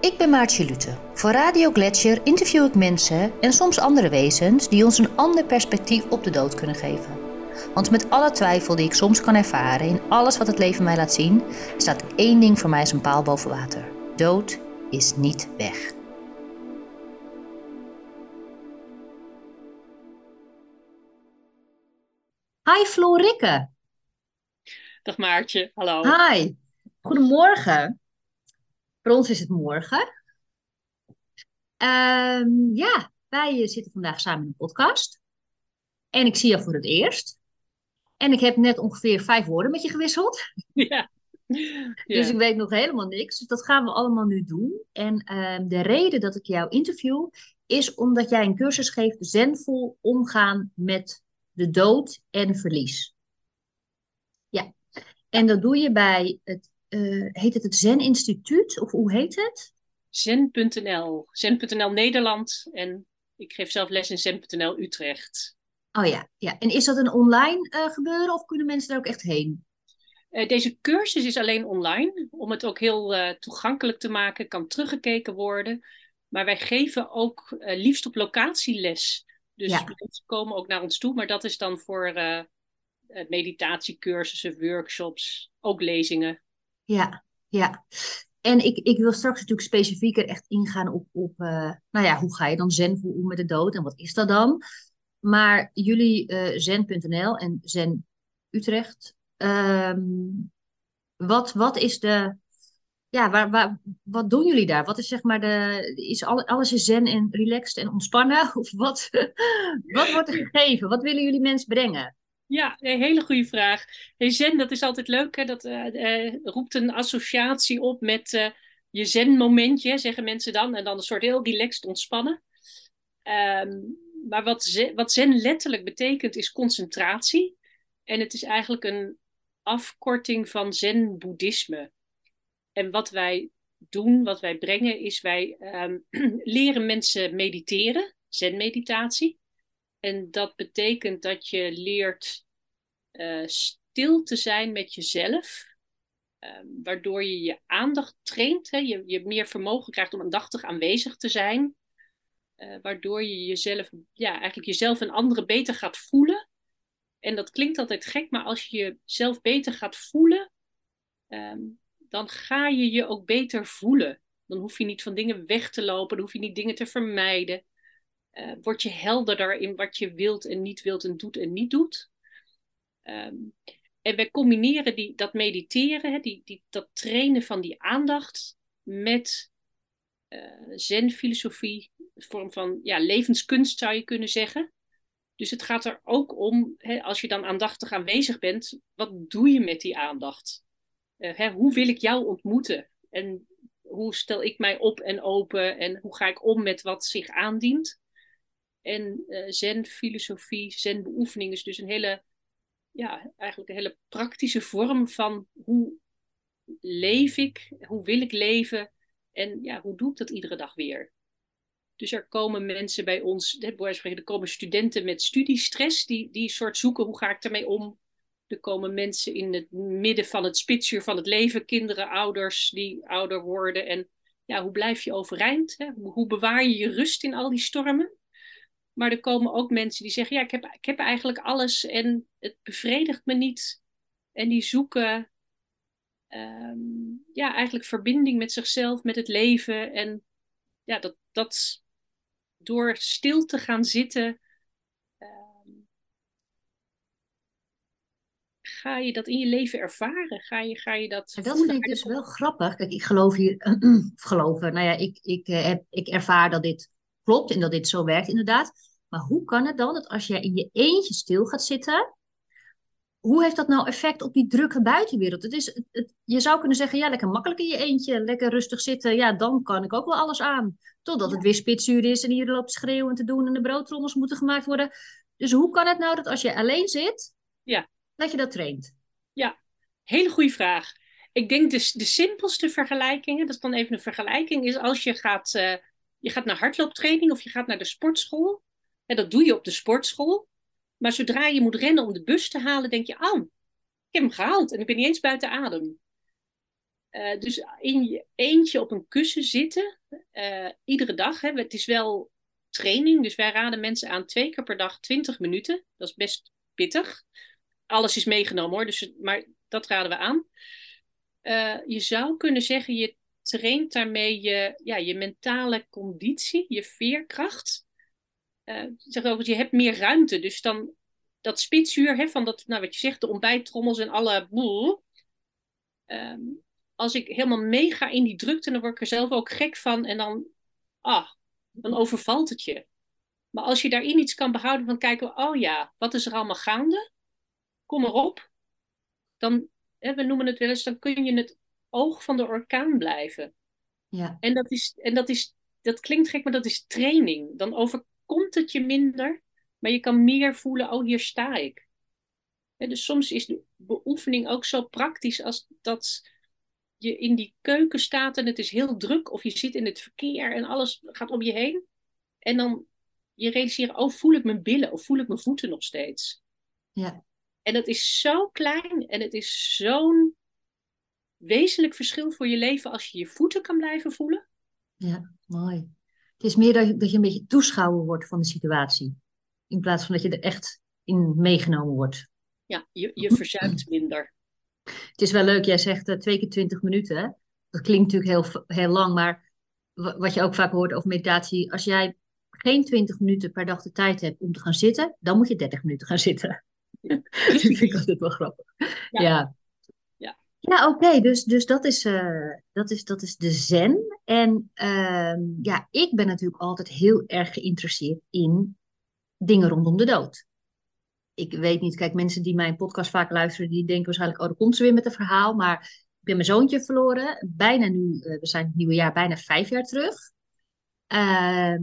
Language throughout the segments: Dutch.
Ik ben Maartje Lute. Voor Radio Gletscher interview ik mensen en soms andere wezens die ons een ander perspectief op de dood kunnen geven. Want met alle twijfel die ik soms kan ervaren in alles wat het leven mij laat zien, staat één ding voor mij als een paal boven water. Dood is niet weg. Hi Florikke. Dag Maartje, hallo. Hi. Goedemorgen. Voor ons is het morgen. Ehm, ja, wij zitten vandaag samen in een podcast. En ik zie je voor het eerst. En ik heb net ongeveer vijf woorden met je gewisseld. Ja. Dus ik weet nog helemaal niks. Dus dat gaan we allemaal nu doen. En ehm, de reden dat ik jou interview is omdat jij een cursus geeft zenvol omgaan met de dood en verlies. Ja. En dat doe je bij het, eh, heet het het Zen Instituut? Of hoe heet het? Zen.nl. Zen.nl Nederland. En ik geef zelf les in Zen.nl Utrecht. Oh ja, ja. En is dat een online uh, gebeuren of kunnen mensen daar ook echt heen? Uh, deze cursus is alleen online, om het ook heel toegankelijk te maken, kan teruggekeken worden. Maar wij geven ook liefst op locatie les. Dus ja. mensen komen ook naar ons toe, maar dat is dan voor meditatiecursussen, workshops, ook lezingen. Ja, ja. En ik, ik wil straks natuurlijk specifieker echt ingaan op, op uh, nou ja, hoe ga je dan zen om met de dood en wat is dat dan? Maar jullie uh, zen.nl en Zen Utrecht, um, wat, wat is de, ja, waar, waar, wat doen jullie daar? Wat is zeg maar de, is alle, alles is zen en relaxed en ontspannen? Of wat, wat wordt er gegeven? Wat willen jullie mensen brengen? Ja, een hele goede vraag. Zen, dat is altijd leuk. Hè? Dat uh, uh, roept een associatie op met uh, je zen-momentje, zeggen mensen dan. En dan een soort heel relaxed ontspannen. Um, maar wat zen, wat zen letterlijk betekent, is concentratie. En het is eigenlijk een afkorting van zen-boeddhisme. En wat wij doen, wat wij brengen, is wij um, leren mensen mediteren, zen-meditatie. En dat betekent dat je leert uh, stil te zijn met jezelf, uh, waardoor je je aandacht traint, hè? Je, je meer vermogen krijgt om aandachtig aanwezig te zijn, uh, waardoor je jezelf, ja, eigenlijk jezelf en anderen beter gaat voelen. En dat klinkt altijd gek, maar als je jezelf beter gaat voelen, um, dan ga je je ook beter voelen. Dan hoef je niet van dingen weg te lopen, dan hoef je niet dingen te vermijden uh, word je helderder in wat je wilt en niet wilt en doet en niet doet. Um, en wij combineren die, dat mediteren, hè, die, die, dat trainen van die aandacht met uh, zen-filosofie, een vorm van ja, levenskunst zou je kunnen zeggen. Dus het gaat er ook om, hè, als je dan aandachtig aanwezig bent, wat doe je met die aandacht? Uh, hè, hoe wil ik jou ontmoeten? En hoe stel ik mij op en open en hoe ga ik om met wat zich aandient? En uh, zen-filosofie, zen-beoefening is dus een hele, ja, eigenlijk een hele praktische vorm van hoe leef ik, hoe wil ik leven en ja, hoe doe ik dat iedere dag weer. Dus er komen mensen bij ons, er komen studenten met studiestress, die, die soort zoeken hoe ga ik ermee om. Er komen mensen in het midden van het spitsuur van het leven, kinderen, ouders die ouder worden. En ja, hoe blijf je overeind? Hè? Hoe, hoe bewaar je je rust in al die stormen? Maar er komen ook mensen die zeggen: Ja, ik heb, ik heb eigenlijk alles en het bevredigt me niet. En die zoeken um, ja, eigenlijk verbinding met zichzelf, met het leven. En ja, dat, dat door stil te gaan zitten, um, ga je dat in je leven ervaren. Ga je, ga je dat. En dat vind ik dus wel grappig. Kijk, ik geloof hier, of geloven, nou ja, ik, ik, uh, heb, ik ervaar dat dit klopt en dat dit zo werkt inderdaad. Maar hoe kan het dan dat als jij in je eentje stil gaat zitten, hoe heeft dat nou effect op die drukke buitenwereld? Het is, het, je zou kunnen zeggen, ja, lekker makkelijk in je eentje, lekker rustig zitten. Ja, dan kan ik ook wel alles aan. Totdat ja. het weer spitsuur is en hier loopt schreeuwen te doen en de broodtrommels moeten gemaakt worden. Dus hoe kan het nou dat als je alleen zit, ja. dat je dat traint? Ja, hele goede vraag. Ik denk de, de simpelste vergelijkingen, dat is dan even een vergelijking, is als je gaat, uh, je gaat naar hardlooptraining of je gaat naar de sportschool. En dat doe je op de sportschool. Maar zodra je moet rennen om de bus te halen, denk je, oh, ik heb hem gehaald en ik ben niet eens buiten adem. Uh, dus in je eentje op een kussen zitten, uh, iedere dag. Hè. Het is wel training, dus wij raden mensen aan twee keer per dag 20 minuten. Dat is best pittig. Alles is meegenomen hoor, dus, maar dat raden we aan. Uh, je zou kunnen zeggen, je traint daarmee je, ja, je mentale conditie, je veerkracht. zeg over, je hebt meer ruimte, dus dan dat spitsuur hè, van dat, nou wat je zegt, de ontbijttrommels en alle boel. Um, als ik helemaal meega in die drukte, dan word ik er zelf ook gek van. En dan, ah, dan overvalt het je. Maar als je daarin iets kan behouden van kijken, oh ja, wat is er allemaal gaande? Kom erop. Dan, hè, we noemen het wel eens, dan kun je het oog van de orkaan blijven. Ja. En dat is, en dat is, dat klinkt gek, maar dat is training. Dan overkomt het je minder, maar je kan meer voelen, oh hier sta ik. dus soms is de beoefening ook zo praktisch als dat je in die keuken staat en het is heel druk, of je zit in het verkeer en alles gaat om je heen. En dan je realiseren, oh, voel ik mijn billen of voel ik mijn voeten nog steeds? Ja. En dat is zo klein en het is zo'n wezenlijk verschil voor je leven als je je voeten kan blijven voelen. Ja, mooi. Het is meer dat je, dat je een beetje toeschouwer wordt van de situatie. In plaats van dat je er echt in meegenomen wordt. Ja, je, je verzuimt minder. Het is wel leuk, jij zegt uh, twee keer twintig minuten. Hè? Dat klinkt natuurlijk heel, heel lang, maar wat je ook vaak hoort over meditatie, als jij geen twintig minuten per dag de tijd hebt om te gaan zitten, dan moet je 30 minuten gaan zitten. Ja, dat vind ik altijd wel grappig. Ja. ja. Ja, oké, dus, dus dat, is, uh, dat, is, dat is de zen. En uh, ja, ik ben natuurlijk altijd heel erg geïnteresseerd in dingen rondom de dood ik weet niet, kijk, mensen die mijn podcast vaak luisteren, die denken waarschijnlijk, oh, dan komt ze weer met een verhaal. Maar ik ben mijn zoontje verloren, bijna nu, uh, we zijn het nieuwe jaar, bijna vijf jaar terug. Uh,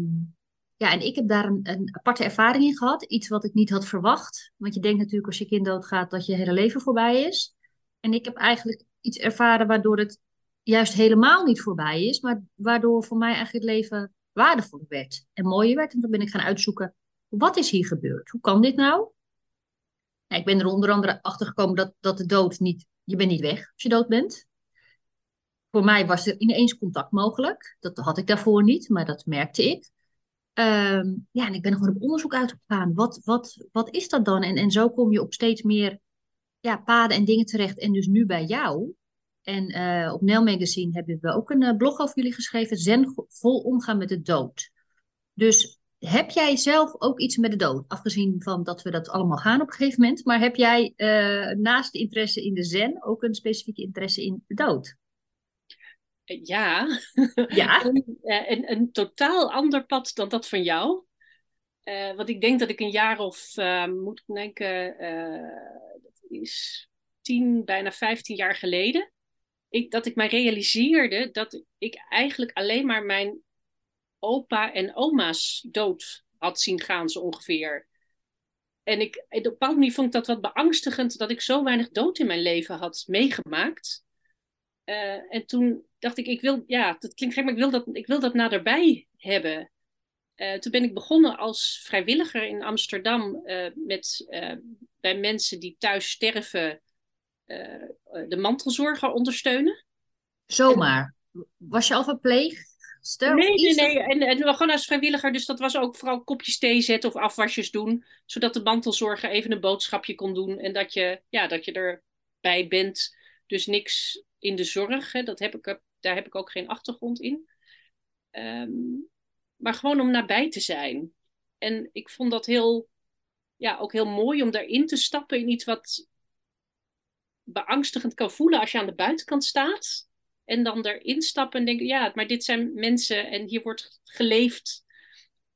ja, en ik heb daar een, een, aparte ervaring in gehad, iets wat ik niet had verwacht. Want je denkt natuurlijk als je kind doodgaat dat je hele leven voorbij is. En ik heb eigenlijk iets ervaren waardoor het juist helemaal niet voorbij is, maar waardoor voor mij eigenlijk het leven waardevol werd en mooier werd. En toen ben ik gaan uitzoeken, wat is hier gebeurd? Hoe kan dit nou? ik ben er onder andere achter gekomen dat, dat de dood niet, je bent niet weg als je dood bent. Voor mij was er ineens contact mogelijk. Dat had ik daarvoor niet, maar dat merkte ik. Ehm, ja, en ik ben gewoon op onderzoek uitgegaan. Wat, wat, wat is dat dan? En, en zo kom je op steeds meer ja, paden en dingen terecht. En dus nu bij jou. En uh, op Nel Magazine hebben we ook een uh, blog over jullie geschreven. Zen vol omgaan met de dood. Dus heb jij zelf ook iets met de dood? Afgezien van dat we dat allemaal gaan op een gegeven moment. Maar heb jij uh, naast de interesse in de zen ook een specifieke interesse in de dood? Ja, ja? een, eh, een, een, totaal ander pad dan dat van jou. Want ik denk dat ik een jaar of, moet ik denken, is tien, bijna vijftien jaar geleden. Ik, dat ik mij realiseerde dat ik eigenlijk alleen maar mijn opa en oma's dood had zien gaan, zo ongeveer. En ik, op een bepaald moment vond ik dat wat beangstigend dat ik zo weinig dood in mijn leven had meegemaakt. Uh, en toen dacht ik, ik wil, ja, dat klinkt gek, maar ik wil dat, ik wil dat naderbij hebben. Uh, toen ben ik begonnen als vrijwilliger in Amsterdam uh, met, bij mensen die thuis sterven de mantelzorger ondersteunen. Zomaar? Was je al verpleegd? Nee, nee, nee. En, en gewoon als vrijwilliger. Dus dat was ook vooral kopjes thee zetten of afwasjes doen. Zodat de mantelzorger even een boodschapje kon doen. En dat je, ja, dat je erbij bent. Dus niks in de zorg. Hè. Dat heb ik, daar heb ik ook geen achtergrond in. Um, maar gewoon om nabij te zijn. En ik vond dat heel, ja, ook heel mooi om daarin te stappen in iets wat beangstigend kan voelen als je aan de buitenkant staat. En dan erin stappen en denken, ja, maar dit zijn mensen en hier wordt geleefd.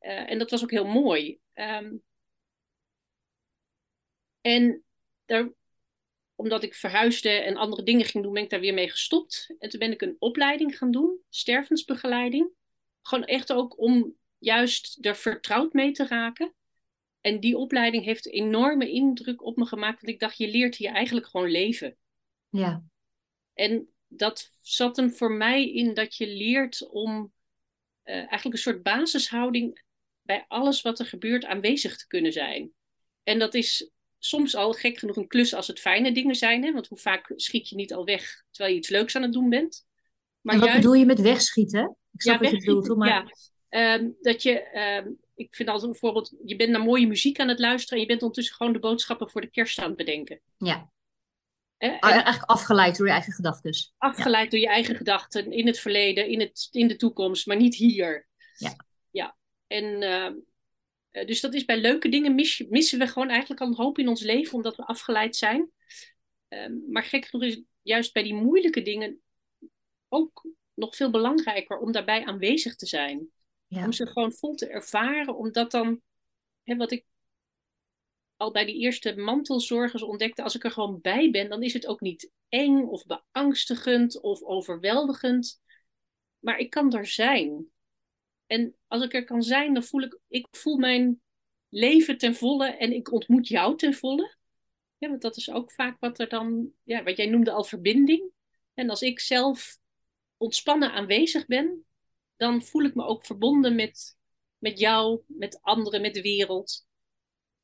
Uh, en dat was ook heel mooi. Um, en daar, omdat ik verhuisde en andere dingen ging doen, ben ik daar weer mee gestopt. En toen ben ik een opleiding gaan doen, stervensbegeleiding. Gewoon echt ook om juist er vertrouwd mee te raken. En die opleiding heeft enorme indruk op me gemaakt, want ik dacht, je leert hier eigenlijk gewoon leven. Ja. En dat zat hem voor mij in dat je leert om uh, eigenlijk een soort basishouding bij alles wat er gebeurt aanwezig te kunnen zijn. En dat is soms al gek genoeg een klus als het fijne dingen zijn. Hè? Want hoe vaak schiet je niet al weg terwijl je iets leuks aan het doen bent? Maar en wat bedoel je met wegschieten? Ik snap ja, wat je bedoelt. Maar... Ja, ehm, dat je, ehm, ik vind altijd bijvoorbeeld, je bent naar mooie muziek aan het luisteren en je bent ondertussen gewoon de boodschappen voor de kerst aan het bedenken. Ja. Eh, eigenlijk afgeleid door je eigen gedachten. Afgeleid door je eigen gedachten in het verleden, in, het, in de toekomst, maar niet hier. Ja. Ja. En ehm, eh, dus dat is bij leuke dingen missen we gewoon eigenlijk al een hoop in ons leven omdat we afgeleid zijn. Maar gek genoeg is juist bij die moeilijke dingen ook nog veel belangrijker om daarbij aanwezig te zijn. Om ze gewoon vol te ervaren, omdat dan, hè, wat ik al bij die eerste mantelzorgers ontdekte, als ik er gewoon bij ben, dan is het ook niet eng of beangstigend of overweldigend. Maar ik kan er zijn. En als ik er kan zijn, dan voel ik, ik voel mijn leven ten volle en ik ontmoet jou ten volle. Ja, want dat is ook vaak wat er dan, ja, wat jij noemde al verbinding. En als ik zelf ontspannen aanwezig ben, dan voel ik me ook verbonden met, met jou, met anderen, met de wereld.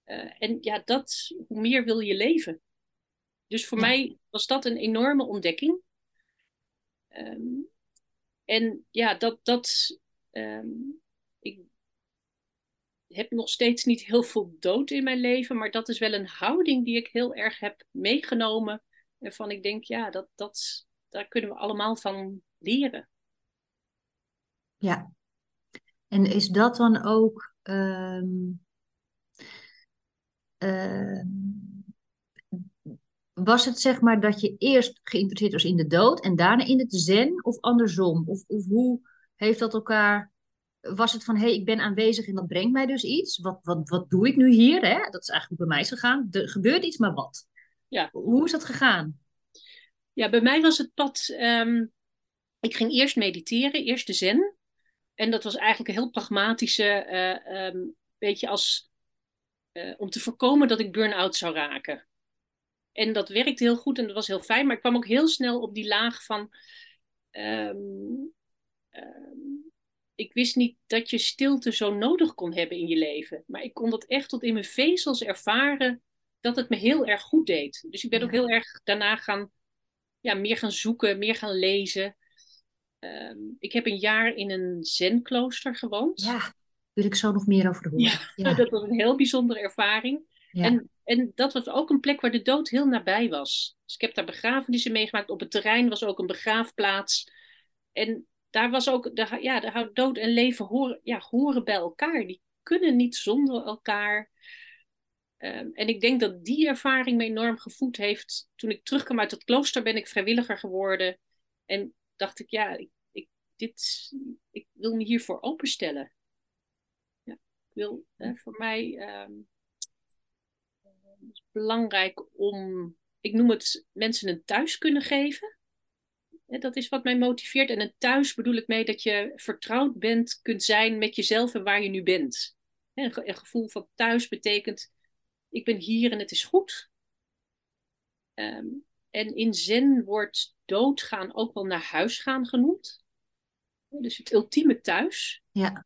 Uh, en ja, dat, hoe meer wil je leven. Dus voor mij was dat een enorme ontdekking. Um, en ja, dat, dat um, ik heb nog steeds niet heel veel dood in mijn leven, maar dat is wel een houding die ik heel erg heb meegenomen. En van ik denk, ja, dat, dat, daar kunnen we allemaal van leren. Ja. En is dat dan ook. Um, was het zeg maar dat je eerst geïnteresseerd was in de dood en daarna in het zen of andersom? Of, of hoe heeft dat elkaar. Was het van hé, hey, ik ben aanwezig en dat brengt mij dus iets? Wat, wat, wat doe ik nu hier? Hè? Dat is eigenlijk bij mij gegaan. Er gebeurt iets, maar wat? Ja. Hoe is dat gegaan? Ja, bij mij was het pad. Um, ik ging eerst mediteren, eerst de zen. En dat was eigenlijk een heel pragmatische, uh, um, beetje als uh, om te voorkomen dat ik burn-out zou raken. En dat werkte heel goed en dat was heel fijn, maar ik kwam ook heel snel op die laag van. Um, ik wist niet dat je stilte zo nodig kon hebben in je leven. Maar ik kon dat echt tot in mijn vezels ervaren dat het me heel erg goed deed. Dus ik ben ook heel erg daarna gaan, ja, meer gaan zoeken, meer gaan lezen. Um, ik heb een jaar in een zenklooster gewoond. Ja, wil ik zo nog meer over horen. Ja, ja. dat was een heel bijzondere ervaring. Ja. En, en dat was ook een plek waar de dood heel nabij was. Dus ik heb daar begrafenissen meegemaakt. Op het terrein was ook een begraafplaats. En daar was ook, de, ja, de dood en leven horen, ja, horen bij elkaar. Die kunnen niet zonder elkaar. Um, en ik denk dat die ervaring me enorm gevoed heeft. Toen ik terugkwam uit het klooster ben ik vrijwilliger geworden. En dacht ik, ja, ik, ik dit, ik wil me hiervoor openstellen. Ja, ik wil, hè, voor mij um, is belangrijk om, ik noem het, mensen een thuis kunnen geven. Dat is wat mij motiveert. En een thuis bedoel ik mee dat je vertrouwd bent, kunt zijn met jezelf en waar je nu bent. Een, gevoel van thuis betekent, ik ben hier en het is goed. Um, en in zen wordt doodgaan ook wel naar huis gaan genoemd. Dus het ultieme thuis. Ja.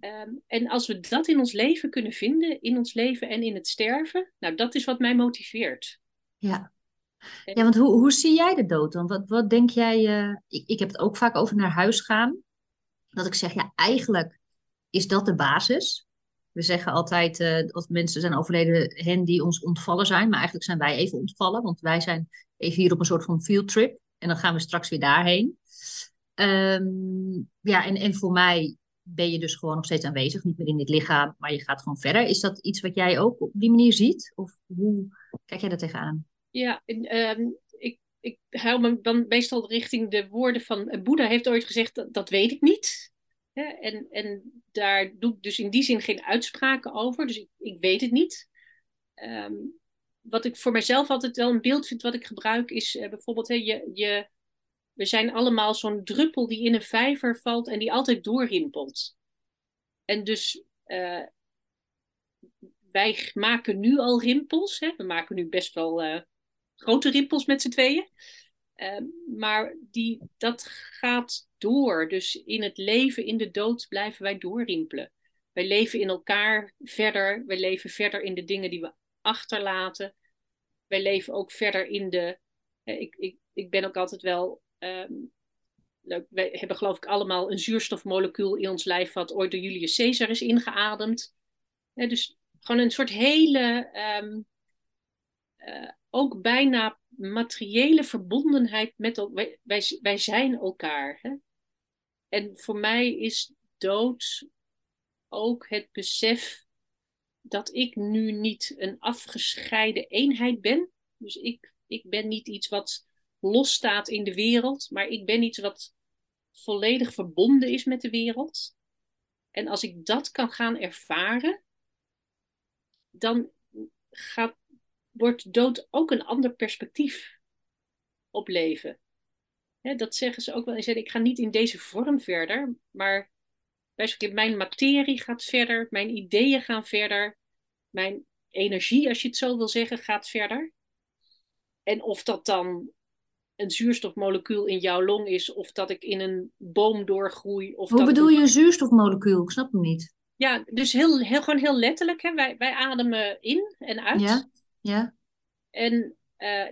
Um, en als we dat in ons leven kunnen vinden, in ons leven en in het sterven, nou dat is wat mij motiveert. Ja. Ja, want hoe, hoe zie jij de dood dan? Wat, wat denk jij? Uh, ik, ik heb het ook vaak over naar huis gaan. Dat ik zeg, ja, eigenlijk is dat de basis. We zeggen altijd, uh, als mensen zijn overleden, hen die ons ontvallen zijn. Maar eigenlijk zijn wij even ontvallen, want wij zijn even hier op een soort van field trip. En dan gaan we straks weer daarheen. Um, ja, en, en voor mij ben je dus gewoon nog steeds aanwezig. Niet meer in dit lichaam, maar je gaat gewoon verder. Is dat iets wat jij ook op die manier ziet? Of hoe kijk jij daar tegenaan? Ja, um, ik, ik hou me dan meestal richting de woorden van Boeddha heeft ooit gezegd, dat, dat weet ik niet. En, en daar doe ik dus in die zin geen uitspraken over. Dus ik, ik weet het niet. Um, wat ik voor mezelf altijd wel een beeld vind wat ik gebruik is uh, bijvoorbeeld, hè, je, je, we zijn allemaal zo'n druppel die in een vijver valt en die altijd doorrimpelt. En dus uh, wij maken nu al rimpels. Hè? We maken nu best wel uh, grote rimpels met z'n tweeën. Uh, maar die, dat gaat door. Dus in het leven, in de dood blijven wij doorrimpelen. Wij leven in elkaar verder. Wij leven verder in de dingen die we achterlaten. Wij leven ook verder in de. ik, ik, ik ben ook altijd wel. Ehm, leuk, wij hebben geloof ik allemaal een zuurstofmolecuul in ons lijf wat ooit door Julius Caesar is ingeademd. dus gewoon een soort hele. Ehm, eh, ook bijna materiële verbondenheid met wij, wij, wij zijn elkaar. Hè? En voor mij is dood ook het besef dat ik nu niet een afgescheiden eenheid ben. Dus ik, ik ben niet iets wat losstaat in de wereld, maar ik ben iets wat volledig verbonden is met de wereld. En als ik dat kan gaan ervaren, dan gaat, wordt dood ook een ander perspectief op leven. Dat zeggen ze ook wel eens. Ik ga niet in deze vorm verder, maar mijn materie gaat verder, mijn ideeën gaan verder, mijn energie, als je het zo wil zeggen, gaat verder. En of dat dan een zuurstofmolecuul in jouw long is, of dat ik in een boom doorgroei. Of Hoe bedoel je een zuurstofmolecuul? Ik snap hem niet. Ja, dus heel, heel, gewoon heel letterlijk. Hè? Wij, wij ademen in en uit. Ja, ja. En uh,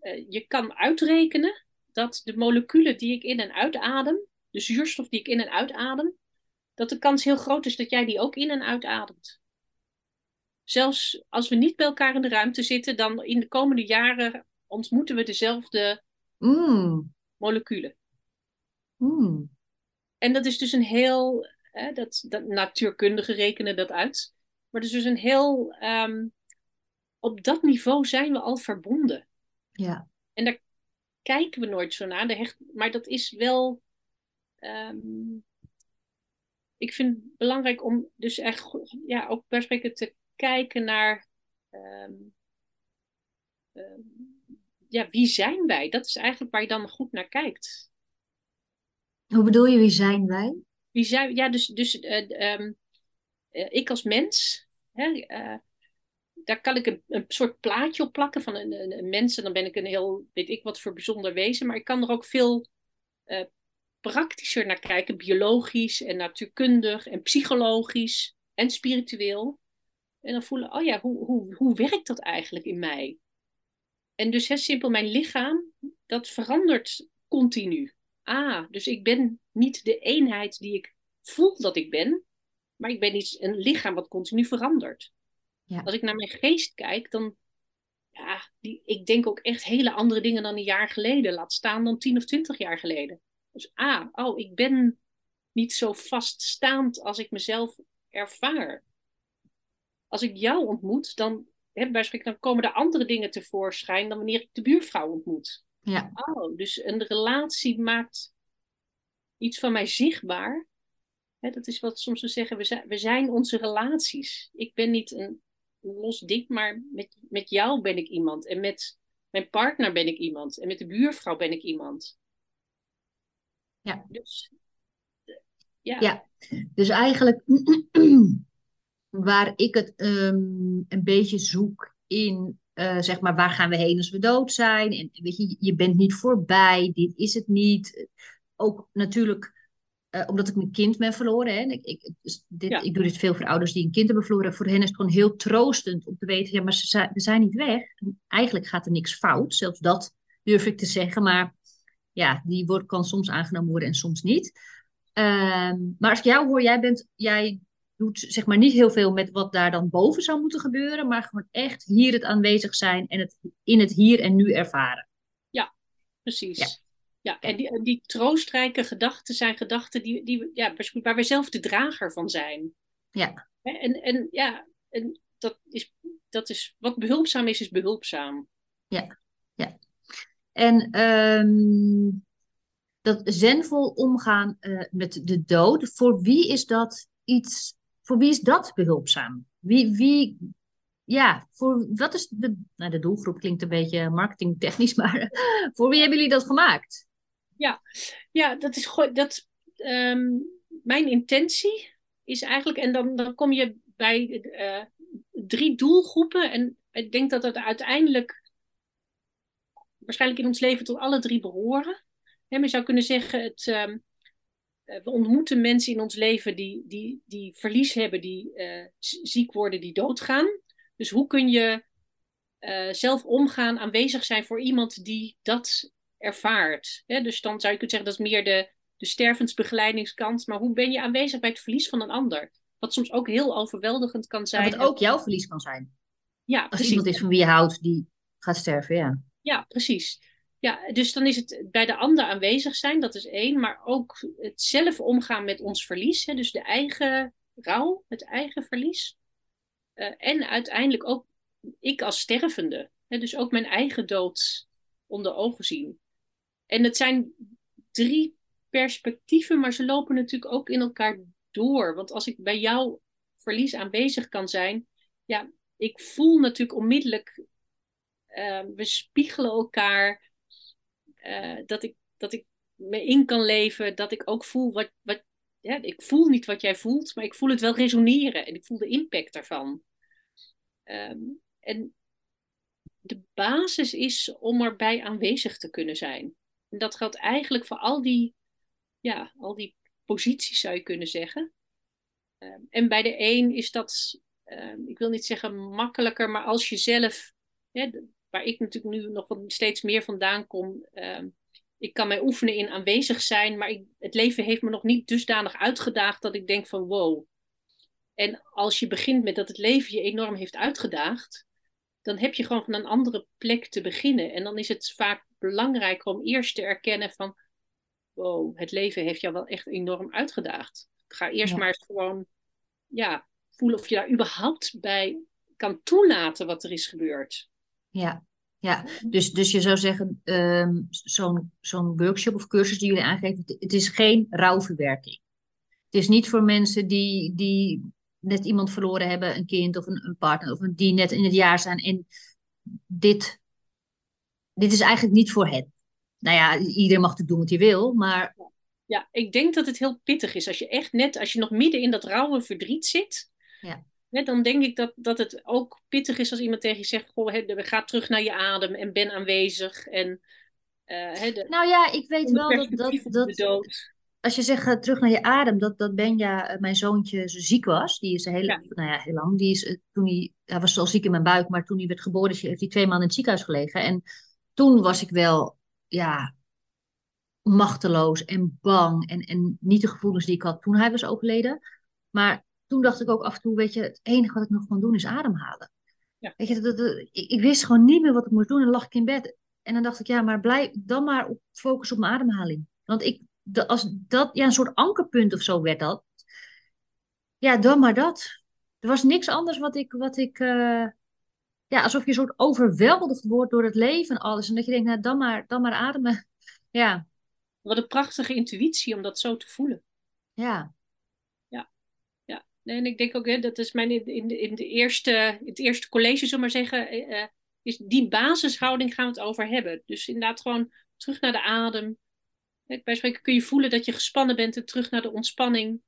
uh, je kan uitrekenen dat de moleculen die ik in en uitadem, de zuurstof die ik in en uitadem, dat de kans heel groot is dat jij die ook in en uitademt. Zelfs als we niet bij elkaar in de ruimte zitten, dan in de komende jaren ontmoeten we dezelfde mm. moleculen. Mm. En dat is dus een heel, hè, dat, dat natuurkundigen rekenen dat uit. Maar het is dus een heel, um, op dat niveau zijn we al verbonden. Ja. En daar kijken we nooit zo naar. Hecht, maar dat is wel, um, ik vind het belangrijk om dus echt ja, ook perspectief te kijken naar um, ja, wie zijn wij? Dat is eigenlijk waar je dan goed naar kijkt. Hoe bedoel je, wie zijn wij? Wie zijn, ja, dus, dus uh, um, uh, ik als mens, hè, uh, daar kan ik een, een soort plaatje op plakken van een, een, mens. En dan ben ik een heel, weet ik wat voor bijzonder wezen. Maar ik kan er ook veel praktischer naar kijken, biologisch en natuurkundig en psychologisch en spiritueel. En dan voelen, oh ja, hoe, hoe, hoe werkt dat eigenlijk in mij? En dus heel simpel, mijn lichaam, dat verandert continu. Ah, dus ik ben niet de eenheid die ik voel dat ik ben, maar ik ben iets, een lichaam wat continu verandert. Ja. Als ik naar mijn geest kijk, dan, ja, die, ik denk ook echt hele andere dingen dan een jaar geleden. Laat staan dan tien of twintig jaar geleden. Dus ah, oh, ik ben niet zo vaststaand als ik mezelf ervaar. Als ik jou ontmoet, dan, hè, dan komen er andere dingen tevoorschijn dan wanneer ik de buurvrouw ontmoet. Ja. Oh, dus een relatie maakt iets van mij zichtbaar. Hè, dat is wat soms we zeggen, we zijn, we zijn onze relaties. Ik ben niet een los ding, maar met, met jou ben ik iemand. En met mijn partner ben ik iemand. En met de buurvrouw ben ik iemand. Ja. Dus, ja. ja. Dus eigenlijk waar ik het um, een beetje zoek in, uh, zeg maar, waar gaan we heen als we dood zijn? En weet je, je bent niet voorbij, dit is het niet. Ook natuurlijk uh, omdat ik mijn kind ben verloren. Hè? Ik, ik, dus dit, Ja. ik doe dit veel voor ouders die een kind hebben verloren. Voor hen is het gewoon heel troostend om te weten, ja, maar ze zijn, we zijn niet weg. En eigenlijk gaat er niks fout, zelfs dat durf ik te zeggen. Maar ja, die woord kan soms aangenomen worden en soms niet. Ehm, maar als ik jou hoor, jij, bent, jij doet zeg maar niet heel veel met wat daar dan boven zou moeten gebeuren, maar gewoon echt hier het aanwezig zijn en het in het hier en nu ervaren. Precies. Ja. Ja, en die, die troostrijke gedachten zijn gedachten die, die, ja, waar we zelf de drager van zijn. Ja. En, en ja, en dat is, dat is, wat behulpzaam is, is behulpzaam. En ehm, dat zenvol omgaan eh, met de dood, voor wie is dat iets, voor wie is dat behulpzaam? Wie, wie, ja, voor wat is de, nou de doelgroep klinkt een beetje marketingtechnisch, maar voor wie hebben jullie dat gemaakt? Ja, dat is dat, ehm, mijn intentie is eigenlijk, en dan, dan kom je bij eh, drie doelgroepen. En ik denk dat dat uiteindelijk waarschijnlijk in ons leven tot alle drie behoren. Je zou kunnen zeggen, het, ehm, eh, we ontmoeten mensen in ons leven die, die, die verlies hebben, die eh, ziek worden, die doodgaan. Dus hoe kun je zelf omgaan, aanwezig zijn voor iemand die dat ervaart. Hè? Dus dan zou je kunnen zeggen dat is meer de, de stervensbegeleidingskant. Maar hoe ben je aanwezig bij het verlies van een ander? Wat soms ook heel overweldigend kan zijn. wat ook jouw verlies kan zijn. Ja, Als precies. iemand is van wie je houdt die gaat sterven, ja. Ja, precies. Ja, dus dan is het bij de ander aanwezig zijn, dat is één. Maar ook het zelf omgaan met ons verlies. Hè? Dus de eigen rouw, het eigen verlies. Uh, en uiteindelijk ook ik als stervende. Hè? Dus ook mijn eigen dood onder ogen zien. En het zijn drie perspectieven, maar ze lopen natuurlijk ook in elkaar door. Want als ik bij jouw verlies aanwezig kan zijn, ja, ik voel natuurlijk onmiddellijk, uh, we spiegelen elkaar, uh, dat, ik, dat ik me in kan leven, dat ik ook voel wat, wat ja, ik voel niet wat jij voelt, maar ik voel het wel resoneren en ik voel de impact daarvan. Um, en de basis is om erbij aanwezig te kunnen zijn. En dat geldt eigenlijk voor al die, ja, al die posities, zou je kunnen zeggen. Ehm, en bij de een is dat, ehm, ik wil niet zeggen makkelijker, maar als je zelf, waar ik natuurlijk nu nog steeds meer vandaan kom, ehm, ik kan mij oefenen in aanwezig zijn, maar ik, het leven heeft me nog niet dusdanig uitgedaagd dat ik denk van wow. En als je begint met dat het leven je enorm heeft uitgedaagd, dan heb je gewoon van een andere plek te beginnen. En dan is het vaak belangrijker om eerst te erkennen van, wow, het leven heeft jou wel echt enorm uitgedaagd. Ga eerst maar gewoon, ja, voelen of je daar überhaupt bij kan toelaten wat er is gebeurd. Ja, ja. Dus, dus je zou zeggen, ehm, zo'n zo'n workshop of cursus die jullie aangeven, het is geen rouwverwerking. Het is niet voor mensen die, die net iemand verloren hebben, een kind of een, een partner, of die net in het jaar zijn. En dit, dit is eigenlijk niet voor hen. Nou ja, iedereen mag het doen wat hij wil, maar. Ja, ik denk dat het heel pittig is. Als je echt net, als je nog midden in dat rauwe verdriet zit. Ja. dan denk ik dat, dat het ook pittig is als iemand tegen je zegt: Goh, he, ga terug naar je adem en ben aanwezig. En, uh, de, nou ja, ik weet wel dat. dat, dat als je zegt uh, terug naar je adem, dat, dat Benja, uh, mijn zoontje, zo ziek was. Die is heel, ja. nou ja, heel lang. Die is, uh, toen hij, hij was al ziek in mijn buik, maar toen hij werd geboren, heeft hij twee maanden in het ziekenhuis gelegen. En toen was ik wel, ja, machteloos en bang. En, en niet de gevoelens die ik had toen hij was overleden. Maar toen dacht ik ook af en toe, weet je, het enige wat ik nog kon doen is ademhalen. Ja. Weet je, dat, dat, ik, ik, wist gewoon niet meer wat ik moest doen en lag ik in bed. En dan dacht ik, ja, maar blijf dan maar op, focus op mijn ademhaling. Want ik, de, als dat, ja, een soort ankerpunt of zo werd dat. Ja, dan maar dat. Er was niks anders wat ik, wat ik uh, ja, alsof je een soort overweldigd wordt door het leven en alles. En dat je denkt, nou, dan maar, dan maar ademen. Ja. Wat een prachtige intuïtie om dat zo te voelen. Ja. Ja. ja. En ik denk ook, hè, dat is mijn in, in, de, in de eerste, het eerste college, zullen maar zeggen, uh, is die basishouding gaan we het over hebben. Dus inderdaad gewoon terug naar de adem, bij spreken kun je voelen dat je gespannen bent en terug naar de ontspanning.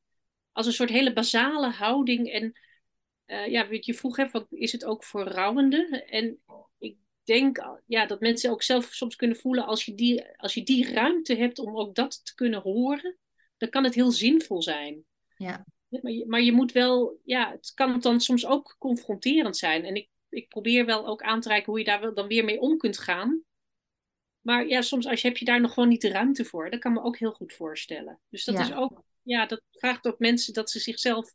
Als een soort hele basale houding. En uh, ja, je vroeg, hè, is het ook voor rouwenden? En ik denk ja, dat mensen ook zelf soms kunnen voelen, als je, die, als je die ruimte hebt om ook dat te kunnen horen, dan kan het heel zinvol zijn. Ja. Maar je, maar je moet wel, ja, het kan dan soms ook confronterend zijn. En ik, ik probeer wel ook aan te reiken hoe je daar dan weer mee om kunt gaan. Maar ja, soms als je, heb je daar nog gewoon niet de ruimte voor. Dat kan me ook heel goed voorstellen. Dus dat is ook, ja, dat vraagt ook mensen dat ze zichzelf.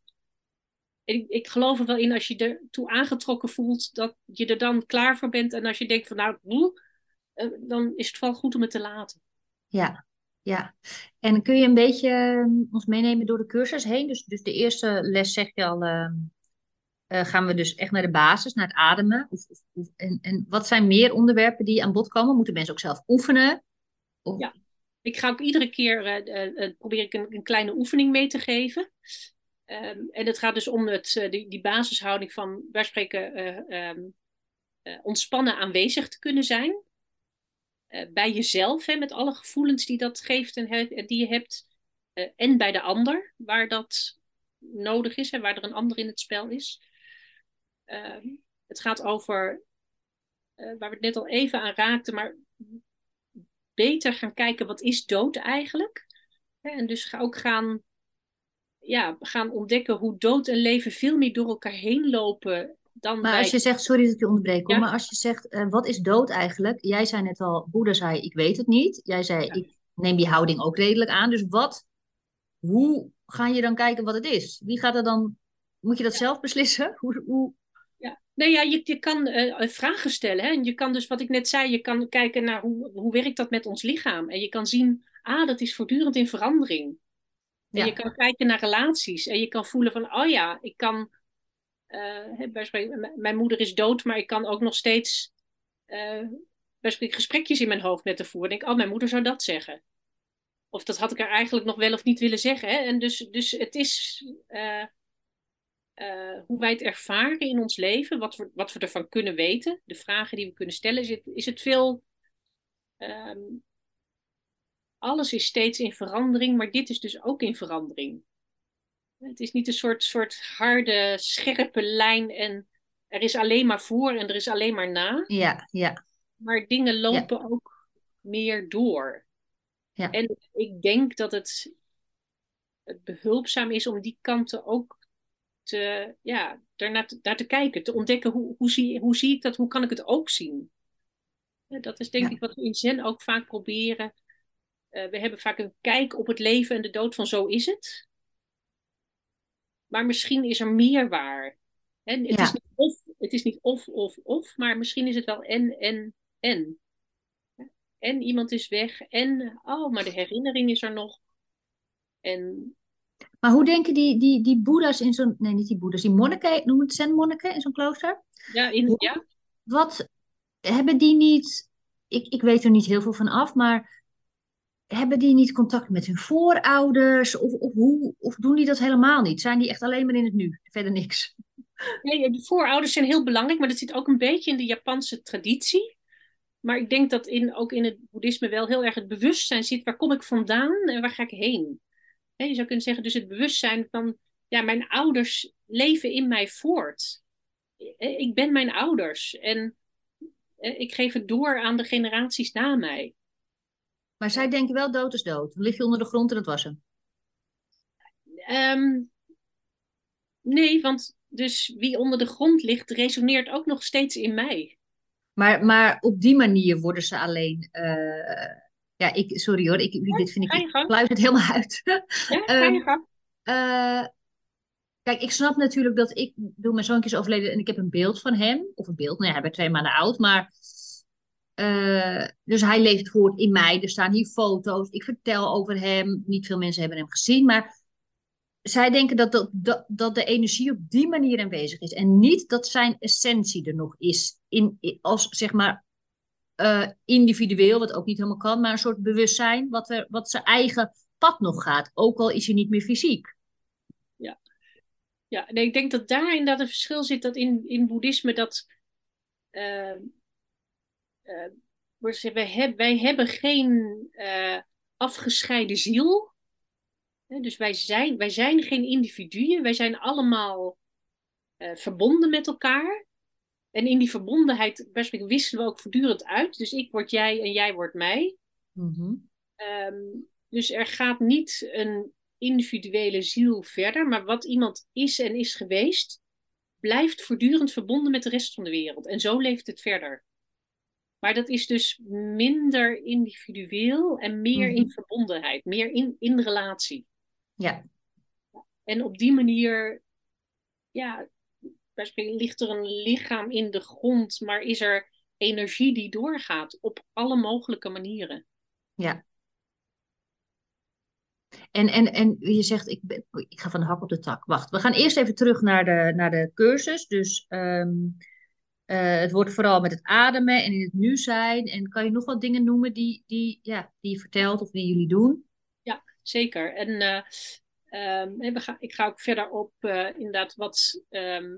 Ik, ik geloof er wel in als je er toe aangetrokken voelt, dat je er dan klaar voor bent. En als je denkt van nou, uh, dan is het wel goed om het te laten. Ja, ja. En kun je een beetje uh, ons meenemen door de cursus heen? Dus, dus de eerste les zeg je al, uh, uh, gaan we dus echt naar de basis, naar het ademen? Of, of, en, en wat zijn meer onderwerpen die aan bod komen? Moeten mensen ook zelf oefenen? Of... Ja, ik ga ook iedere keer uh, probeer ik een, een, kleine oefening mee te geven. Um, en het gaat dus om het, die, die basishouding van, wij spreken, um, ontspannen aanwezig te kunnen zijn. bij jezelf, hè, met alle gevoelens die dat geeft en die je hebt. en bij de ander, waar dat nodig is en waar er een ander in het spel is. Ehm, het gaat over, waar we het net al even aan raakten, maar beter gaan kijken wat is dood eigenlijk. En dus ook gaan, ja, gaan ontdekken hoe dood en leven veel meer door elkaar heen lopen dan Maar als je zegt, sorry dat ik je Ja. maar als je zegt, eh, wat is dood eigenlijk? Jij zei net al, Boeddha zei, ik weet het niet. Jij zei, Ja. ik neem die houding ook redelijk aan. Dus wat, hoe ga je dan kijken wat het is? Wie gaat er dan, moet je dat zelf beslissen? Hoe, hoe, Ja. Nee, ja, je, je kan eh, vragen stellen. Hè? En je kan dus, wat ik net zei, je kan kijken naar hoe, hoe werkt dat met ons lichaam. En je kan zien, ah, dat is voortdurend in verandering. En je kan kijken naar relaties. En je kan voelen van, oh ja, ik kan... hè, bij spreken, m- mijn moeder is dood, maar ik kan ook nog steeds... bij spreken gesprekjes in mijn hoofd met haar voeren. En denk, oh, mijn moeder zou dat zeggen. Of dat had ik er eigenlijk nog wel of niet willen zeggen. Hè? En dus, dus het is... eh, hoe wij het ervaren in ons leven, wat we, wat we ervan kunnen weten, de vragen die we kunnen stellen, is het, is het veel. ehm, alles is steeds in verandering, maar dit is dus ook in verandering. Het is niet een soort, soort harde, scherpe lijn en er is alleen maar voor en er is alleen maar na, ja, ja, maar dingen lopen ook meer door. Ja. En ik denk dat het, het behulpzaam is om die kanten ook te, ja, daarnaar te, daar te kijken, te ontdekken hoe, hoe, zie, hoe zie ik dat, hoe kan ik het ook zien. Ja, dat is denk Ja. ik wat we in Zen ook vaak proberen. Eh, we hebben vaak een kijk op het leven en de dood van zo is het. Maar misschien is er meer waar. En het, Ja. is niet of, het is niet of, of, of, maar misschien is het wel en, en, en. En iemand is weg en, oh, maar de herinnering is er nog. En Maar hoe denken die, die, die boeddha's in zo'n, nee niet die boeddha's, die monniken, noem het zen-monniken in zo'n klooster? ja, in, ja, Wat hebben die niet, ik, ik weet er niet heel veel van af, maar hebben die niet contact met hun voorouders? Of, of, hoe, of doen die dat helemaal niet? Zijn die echt alleen maar in het nu? Verder niks. Nee, de voorouders zijn heel belangrijk, maar dat zit ook een beetje in de Japanse traditie. Maar ik denk dat in, ook in het boeddhisme wel heel erg het bewustzijn zit. Waar kom ik vandaan en waar ga ik heen? Je zou kunnen zeggen, dus het bewustzijn van, ja, mijn ouders leven in mij voort. Eh, Ik ben mijn ouders en eh, ik geef het door aan de generaties na mij. Maar zij denken wel dood is dood. Dan lig je onder de grond en dat was hem. Ehm, nee, want dus wie onder de grond ligt, resoneert ook nog steeds in mij. Maar, maar op die manier worden ze alleen. eh, ja, ik, sorry hoor, ik, dit vind ik. Ik pluis het helemaal uit. Ja, ga Ehm, je gang. Eh, kijk, ik snap natuurlijk dat ik. bedoel, mijn zoontje is overleden en ik heb een beeld van hem. Of een beeld, nou ja, hij werd twee maanden oud. Maar. Eh, dus hij leeft voort in mij. Er staan hier foto's. Ik vertel over hem. Niet veel mensen hebben hem gezien. Maar zij denken dat, dat, dat, dat de energie op die manier aanwezig is. En niet dat zijn essentie er nog is. In, als zeg maar eh, individueel, wat ook niet helemaal kan, maar een soort bewustzijn wat, er, wat zijn eigen pad nog gaat. Ook al is hij niet meer fysiek. Ja, nee, ik denk dat daar inderdaad een verschil zit dat in, in boeddhisme dat eh, wordt gezegd, wij, heb, wij hebben geen eh, afgescheiden ziel. Dus wij zijn, wij zijn geen individuen, wij zijn allemaal eh, verbonden met elkaar. En in die verbondenheid wisselen we ook voortdurend uit. Dus ik word jij en jij wordt mij. Mhm. Ehm, dus er gaat niet een individuele ziel verder, maar wat iemand is en is geweest, blijft voortdurend verbonden met de rest van de wereld. En zo leeft het verder. Maar dat is dus minder individueel en meer Mhm. in verbondenheid, meer in, in relatie. Ja, En op die manier, ja, ligt er een lichaam in de grond, maar is er energie die doorgaat op alle mogelijke manieren. ja. En, en, en je zegt, ik, ben, ik ga van de hak op de tak. Wacht, we gaan eerst even terug naar de, naar de cursus. Dus ehm, eh, het wordt vooral met het ademen en in het nu zijn. En kan je nog wat dingen noemen die, die, ja, die je vertelt of die jullie doen? Ja, zeker. En eh, ehm, we gaan, ik ga ook verder op eh, inderdaad wat, ehm,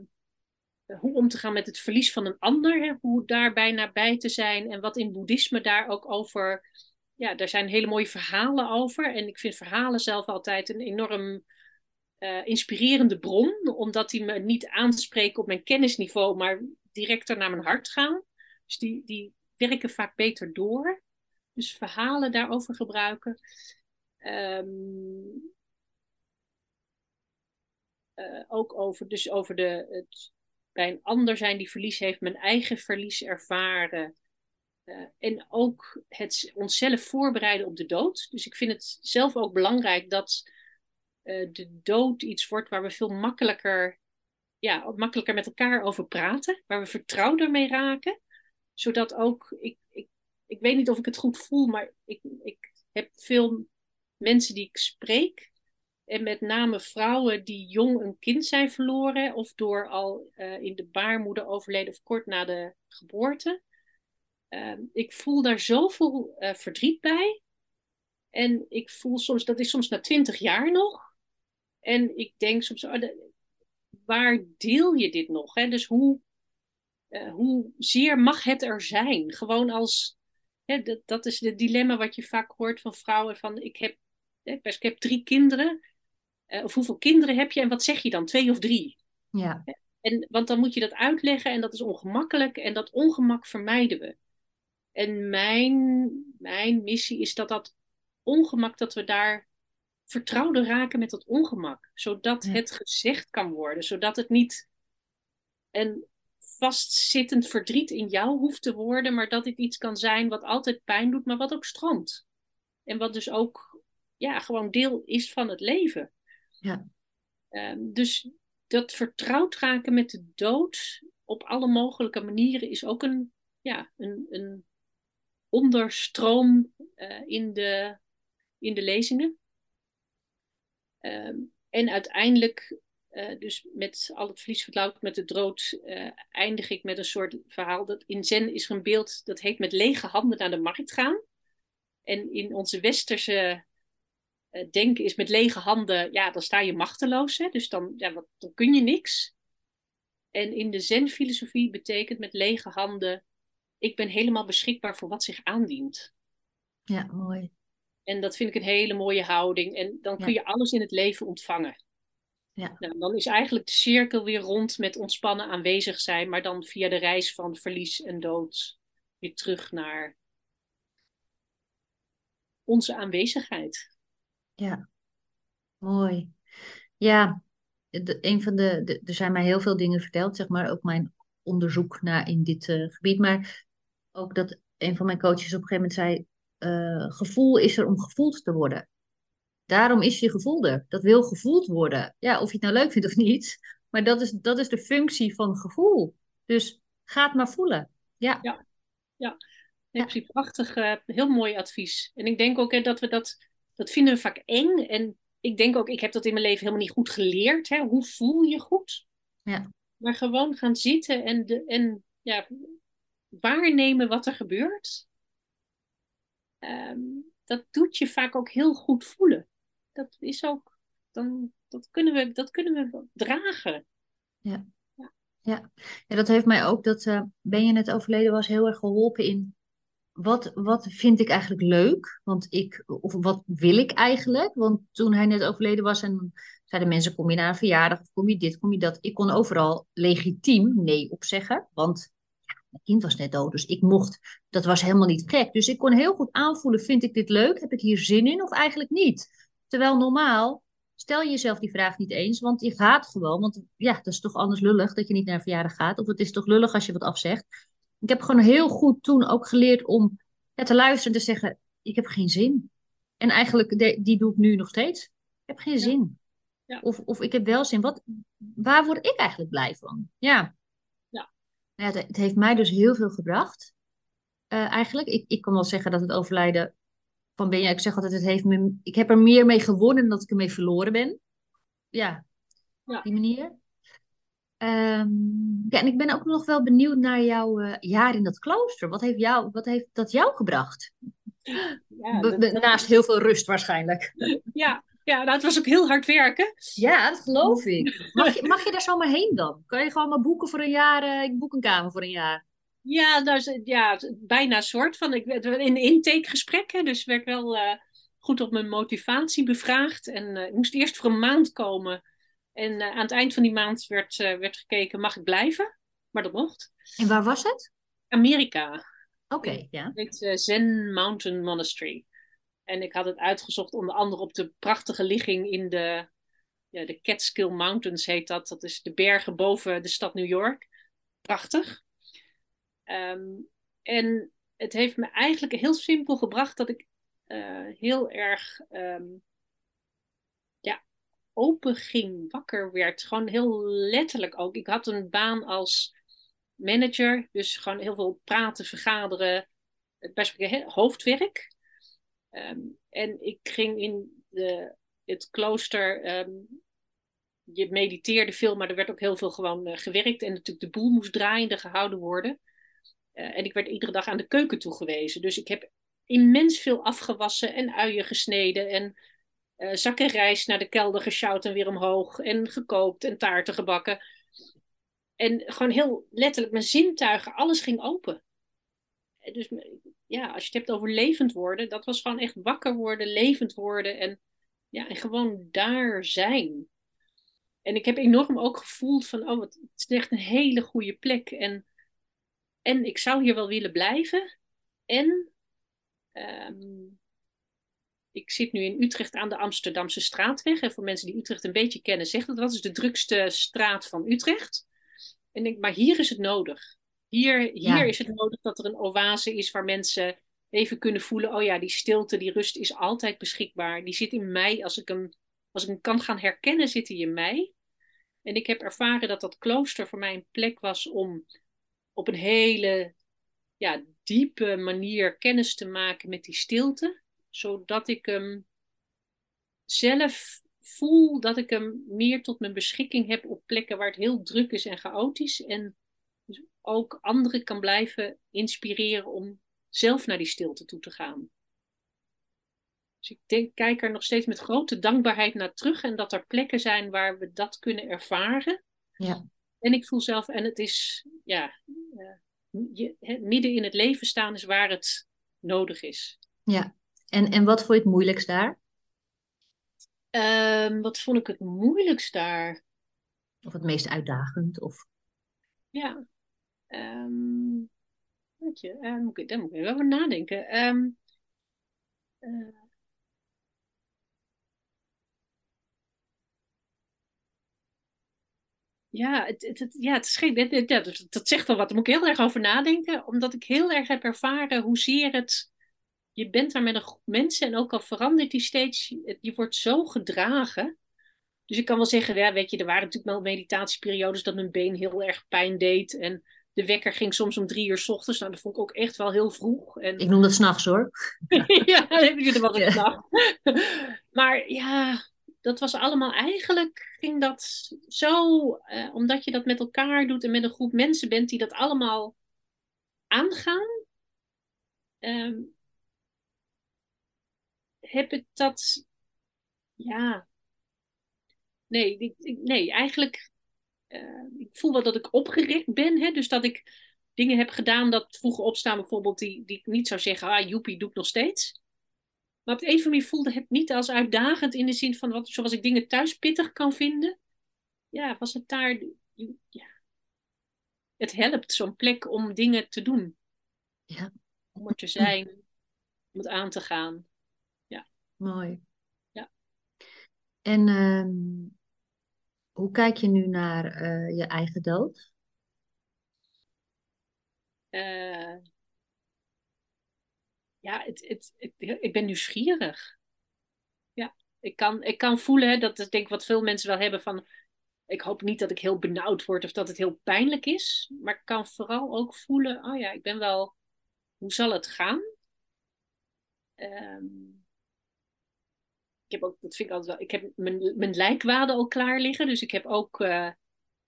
hoe om te gaan met het verlies van een ander. Hè, hoe daarbij nabij te zijn en wat in boeddhisme daar ook over. Ja, daar zijn hele mooie verhalen over. En ik vind verhalen zelf altijd een enorm inspirerende bron, omdat die me niet aanspreken op mijn kennisniveau, maar directer naar mijn hart gaan. Dus die, die werken vaak beter door. Dus verhalen daarover gebruiken. Ehm, eh, ook over, dus over de, het bij een ander zijn die verlies heeft, mijn eigen verlies ervaren. Uh, en ook het onszelf voorbereiden op de dood. Dus ik vind het zelf ook belangrijk dat uh, de dood iets wordt waar we veel makkelijker, ja, makkelijker met elkaar over praten. Waar we vertrouwder mee raken. Zodat ook, ik, ik, ik weet niet of ik het goed voel, maar ik, ik heb veel mensen die ik spreek. En met name vrouwen die jong een kind zijn verloren. Of door al uh, in de baarmoeder overleden of kort na de geboorte. Uh, ik voel daar zoveel uh, verdriet bij. En ik voel soms, dat is soms na twintig jaar nog. En ik denk soms, oh, waar deel je dit nog? Hè? Dus hoe, uh, hoe zeer mag het er zijn? Gewoon als, hè, dat, dat is het dilemma wat je vaak hoort van vrouwen. Van ik heb, hè, ik heb drie kinderen. Uh, of hoeveel kinderen heb je en wat zeg je dan? Twee of drie? Ja. En, want dan moet je dat uitleggen en dat is ongemakkelijk en dat ongemak vermijden we. En mijn, mijn missie is dat dat ongemak, dat we daar vertrouwder raken met dat ongemak. Zodat het gezegd kan worden. Zodat het niet een vastzittend verdriet in jou hoeft te worden. Maar dat dit iets kan zijn wat altijd pijn doet, maar wat ook stroomt. En wat dus ook ja, gewoon deel is van het leven. Ja. Um, dus dat vertrouwd raken met de dood op alle mogelijke manieren is ook een, ja, een, een onderstroom uh, in, de, in de lezingen. Um, en uiteindelijk, uh, dus met al het verlies met de dood, uh, eindig ik met een soort verhaal. Dat in Zen is er een beeld dat heet met lege handen naar de markt gaan. En in onze westerse uh, denken is met lege handen, ja, dan sta je machteloos. Hè? Dus dan, ja, wat, dan kun je niks. En in de Zen-filosofie betekent met lege handen, ik ben helemaal beschikbaar voor wat zich aandient. Ja, mooi. En dat vind ik een hele mooie houding. En dan kun je alles in het leven ontvangen. Ja. Nou, dan is eigenlijk de cirkel weer rond met ontspannen aanwezig zijn, maar dan via de reis van verlies en dood weer terug naar onze aanwezigheid. Ja, mooi. Ja, de, een van de, de, er zijn mij heel veel dingen verteld, zeg maar, ook mijn onderzoek naar in dit uh, gebied. Maar ook dat een van mijn coaches op een gegeven moment zei: uh, gevoel is er om gevoeld te worden. Daarom is je gevoel er. Dat wil gevoeld worden. Ja, of je het nou leuk vindt of niet. Maar dat is, dat is de functie van gevoel. Dus ga het maar voelen. Ja. Ja, ja. ja. ja. prachtig. Uh, heel mooi advies. En ik denk ook hè, dat we dat, dat vinden we vaak eng. En ik denk ook, ik heb dat in mijn leven helemaal niet goed geleerd. Hè? Hoe voel je goed? Ja. Maar gewoon gaan zitten en, de, en ja, waarnemen wat er gebeurt. Um, dat doet je vaak ook heel goed voelen. Dat is ook, dan, dat, kunnen we, dat kunnen we dragen. Ja. Ja. ja. ja dat heeft mij ook, dat uh, Ben je net overleden was, heel erg geholpen in wat, wat vind ik eigenlijk leuk? Want ik, of wat wil ik eigenlijk? Want toen hij net overleden was en zeiden mensen, kom je naar een verjaardag of kom je dit, kom je dat? Ik kon overal legitiem nee op zeggen, want mijn kind was net dood, dus ik mocht, dat was helemaal niet gek. Dus ik kon heel goed aanvoelen, vind ik dit leuk? Heb ik hier zin in of eigenlijk niet? Terwijl normaal stel je jezelf die vraag niet eens, want je gaat gewoon. Want ja, dat is toch anders lullig dat je niet naar een verjaardag gaat. Of het is toch lullig als je wat afzegt. Ik heb gewoon heel goed toen ook geleerd om ja, te luisteren en te zeggen, ik heb geen zin. En eigenlijk, die doe ik nu nog steeds. Ik heb geen zin. Ja. Of, of ik heb wel zin. Wat, waar word ik eigenlijk blij van? Ja ja, het, het, heeft mij dus heel veel gebracht. Uh, eigenlijk, ik, ik kan wel zeggen dat het overlijden van Benja, ik zeg altijd, het heeft me, ik heb er meer mee gewonnen dan dat ik ermee verloren ben. Ja, ja. op die manier. Um, ja, en ik ben ook nog wel benieuwd naar jouw uh, jaar in dat klooster. Wat heeft, jou, wat heeft dat jou gebracht? Ja, dat, Naast heel veel rust waarschijnlijk. Ja, ja, nou, het was ook heel hard werken. Ja, dat geloof ik. Mag je, mag je daar zomaar heen dan? Kan je gewoon maar boeken voor een jaar? Uh, ik boek een kamer voor een jaar. Ja, nou, ja bijna soort van. Ik werd in intakegesprekken, dus werd wel uh, goed op mijn motivatie bevraagd. En uh, ik moest eerst voor een maand komen. En aan het eind van die maand werd, werd gekeken, mag ik blijven? Maar dat mocht. En waar was het? Amerika. Oké, okay, ja. Het Zen Mountain Monastery. En ik had het uitgezocht onder andere op de prachtige ligging in de ja, de Catskill Mountains heet dat. Dat is de bergen boven de stad New York. Prachtig. Ehm, en het heeft me eigenlijk heel simpel gebracht dat ik uh, heel erg ehm, ja, open ging, wakker werd. Gewoon heel letterlijk ook. Ik had een baan als manager, dus gewoon heel veel praten, vergaderen, best hoofdwerk. Um, en ik ging in de, het klooster, um, je mediteerde veel, maar er werd ook heel veel gewoon uh, gewerkt. En natuurlijk de boel moest draaiende gehouden worden. Uh, en ik werd iedere dag aan de keuken toegewezen. Dus ik heb immens veel afgewassen en uien gesneden. En uh, zakken rijst naar de kelder gesjouwd en weer omhoog. En gekookt en taarten gebakken. En gewoon heel letterlijk, mijn zintuigen, alles ging open. Dus ja, als je het hebt over levend worden, dat was gewoon echt wakker worden, levend worden en, ja, en gewoon daar zijn. En ik heb enorm ook gevoeld van, oh, het is echt een hele goede plek. En, en ik zou hier wel willen blijven. En um, ik zit nu in Utrecht aan de Amsterdamse straatweg. En voor mensen die Utrecht een beetje kennen, zegt dat dat is de drukste straat van Utrecht. En ik, maar hier is het nodig. Hier, hier is het nodig dat er een oase is waar mensen even kunnen voelen: oh ja, die stilte, die rust is altijd beschikbaar. Die zit in mij. Als ik hem, als ik hem kan gaan herkennen, zit hij in mij. En ik heb ervaren dat dat klooster voor mij een plek was om op een hele ja, diepe manier kennis te maken met die stilte, zodat ik hem zelf voel dat ik hem meer tot mijn beschikking heb op plekken waar het heel druk is en chaotisch. En ook anderen kan blijven inspireren om zelf naar die stilte toe te gaan. Dus ik denk, kijk er nog steeds met grote dankbaarheid naar terug en dat er plekken zijn waar we dat kunnen ervaren. Ja. En ik voel zelf, en het is, ja, uh, je, midden in het leven staan is waar het nodig is. Ja, en, en wat vond je het moeilijkst daar? Um, wat vond ik het moeilijkst daar? Of het meest uitdagend? Of... Ja, um, moet ik, daar moet ik even over nadenken. Um, uh, Ja, het, het, ja, het is geen, dat, zegt wel wat. Daar moet ik heel erg over nadenken. Omdat ik heel erg heb ervaren hoezeer het... Je bent daar met een groep mensen en ook al verandert die steeds... Je wordt zo gedragen. Dus ik kan wel zeggen, ja, weet je, er waren natuurlijk wel meditatieperiodes dat mijn been heel erg pijn deed. En de wekker ging soms om drie uur s ochtends. Nou, dat vond ik ook echt wel heel vroeg. En... Ik noem dat s'nachts hoor. ja, heb je er wel een nacht. maar ja, dat was allemaal eigenlijk, ging dat zo, uh, omdat je dat met elkaar doet en met een groep mensen bent die dat allemaal aangaan, um, heb ik dat, ja, nee, nee eigenlijk, uh, ik voel wel dat ik opgericht ben, hè, dus dat ik dingen heb gedaan dat vroeger opstaan bijvoorbeeld, die, die ik niet zou zeggen, ah, joepie, doe ik nog steeds. Maar op de een of andere manier voelde het niet als uitdagend in de zin van wat, zoals ik dingen thuis pittig kan vinden. Ja, was het daar. Ja. Het helpt zo'n plek om dingen te doen. Ja. Om er te zijn, om het aan te gaan. Ja. Mooi. Ja. En uh, hoe kijk je nu naar uh, je eigen dood? Uh, ja, het, het, ik ben nieuwsgierig. Ja, ik kan, ik kan voelen, hè, dat is denk ik wat veel mensen wel hebben van... Ik hoop niet dat ik heel benauwd word of dat het heel pijnlijk is. Maar ik kan vooral ook voelen, oh ja, ik ben wel... Hoe zal het gaan? Um, ik heb ook, dat vind ik altijd wel... Ik heb mijn, mijn lijkwaden al klaar liggen. Dus ik heb ook... Uh,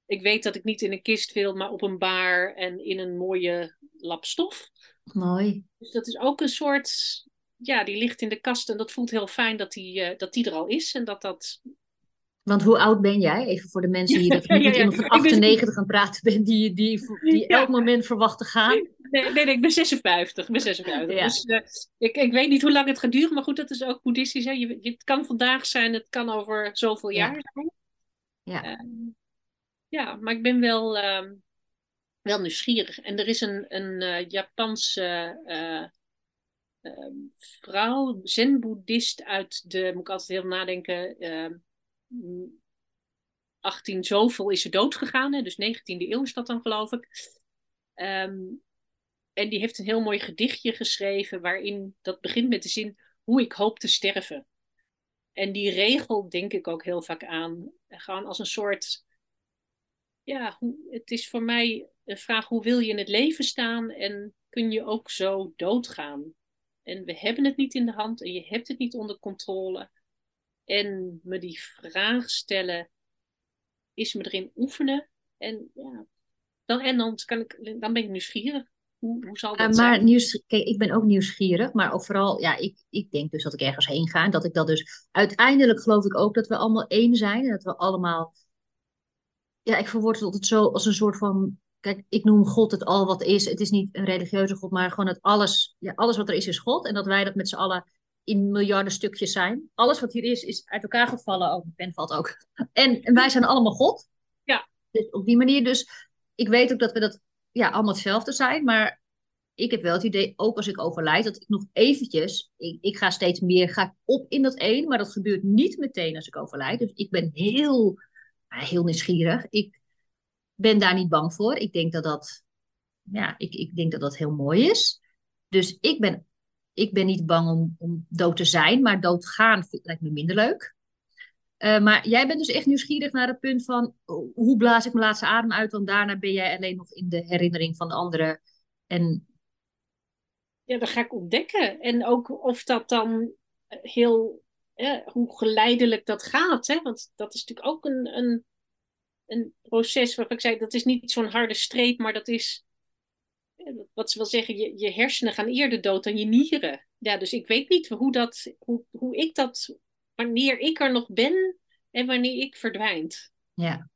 ik weet dat ik niet in een kist wil, maar op een baar en in een mooie lap stof. Mooi. Dus dat is ook een soort, ja, die ligt in de kast en dat voelt heel fijn dat die, uh, dat die er al is en dat dat... Want hoe oud ben jij? Even voor de mensen die dat niet ja, ja, iemand van 98 ben... aan praten bent, die, die, die elk moment verwachten gaan. Nee, nee, nee, ik ben 56. Ik ben 56. Dus uh, ik, ik weet niet hoe lang het gaat duren, maar goed, dat is ook boeddhistisch. Hè? Je, het kan vandaag zijn, het kan over zoveel jaar zijn. Ja. Uh, ja, maar ik ben wel, uh, wel nieuwsgierig. En er is een, een uh, Japanse uh, vrouw, zen-boeddhist uit de, moet ik altijd heel nadenken, 18 zoveel is ze doodgegaan. Hè? Dus 19e eeuw is dat dan, geloof ik. Ehm, en die heeft een heel mooi gedichtje geschreven waarin dat begint met de zin hoe ik hoop te sterven. En die regel denk ik ook heel vaak aan. Gewoon als een soort. Ja, het is voor mij een vraag: hoe wil je in het leven staan en kun je ook zo doodgaan? En we hebben het niet in de hand en je hebt het niet onder controle. En me die vraag stellen, is me erin oefenen. En, ja, dan, en dan, kan ik, dan ben ik nieuwsgierig. Hoe, hoe zal dat uh, maar nieuws, kijk, ik ben ook nieuwsgierig, maar ook vooral, ja, ik, ik denk dus dat ik ergens heen ga. En dat ik dat dus, uiteindelijk geloof ik ook dat we allemaal één zijn. En dat we allemaal, ja, ik verwoord het altijd zo als een soort van, kijk, ik noem God het al wat is. Het is niet een religieuze God, maar gewoon het alles, ja, alles wat er is, is God. En dat wij dat met z'n allen in miljarden stukjes zijn. Alles wat hier is, is uit elkaar gevallen. Ook, oh, de pen valt ook. En, en wij zijn allemaal God. Ja. Dus op die manier dus, ik weet ook dat we dat ja, allemaal hetzelfde zijn, maar ik heb wel het idee, ook als ik overlijd, dat ik nog eventjes, ik, ik ga steeds meer, ga ik op in dat één, maar dat gebeurt niet meteen als ik overlijd. Dus ik ben heel, heel nieuwsgierig. Ik ben daar niet bang voor. Ik denk dat dat, ja, ik, ik denk dat dat heel mooi is. Dus ik ben, ik ben niet bang om, om dood te zijn, maar dood gaan lijkt me minder leuk. Uh, maar jij bent dus echt nieuwsgierig naar het punt van hoe blaas ik mijn laatste adem uit, want daarna ben jij alleen nog in de herinnering van de anderen. En ja, dat ga ik ontdekken. En ook of dat dan heel, hoe geleidelijk dat gaat. Hè? Want dat is natuurlijk ook een, een, een proces waarvan ik zei, dat is niet zo'n harde streep, maar dat is, wat ze wil zeggen, je, je hersenen gaan eerder dood dan je nieren. Ja, dus ik weet niet hoe, dat, hoe, hoe ik dat, wanneer ik er nog ben en wanneer ik verdwijnt. Ja.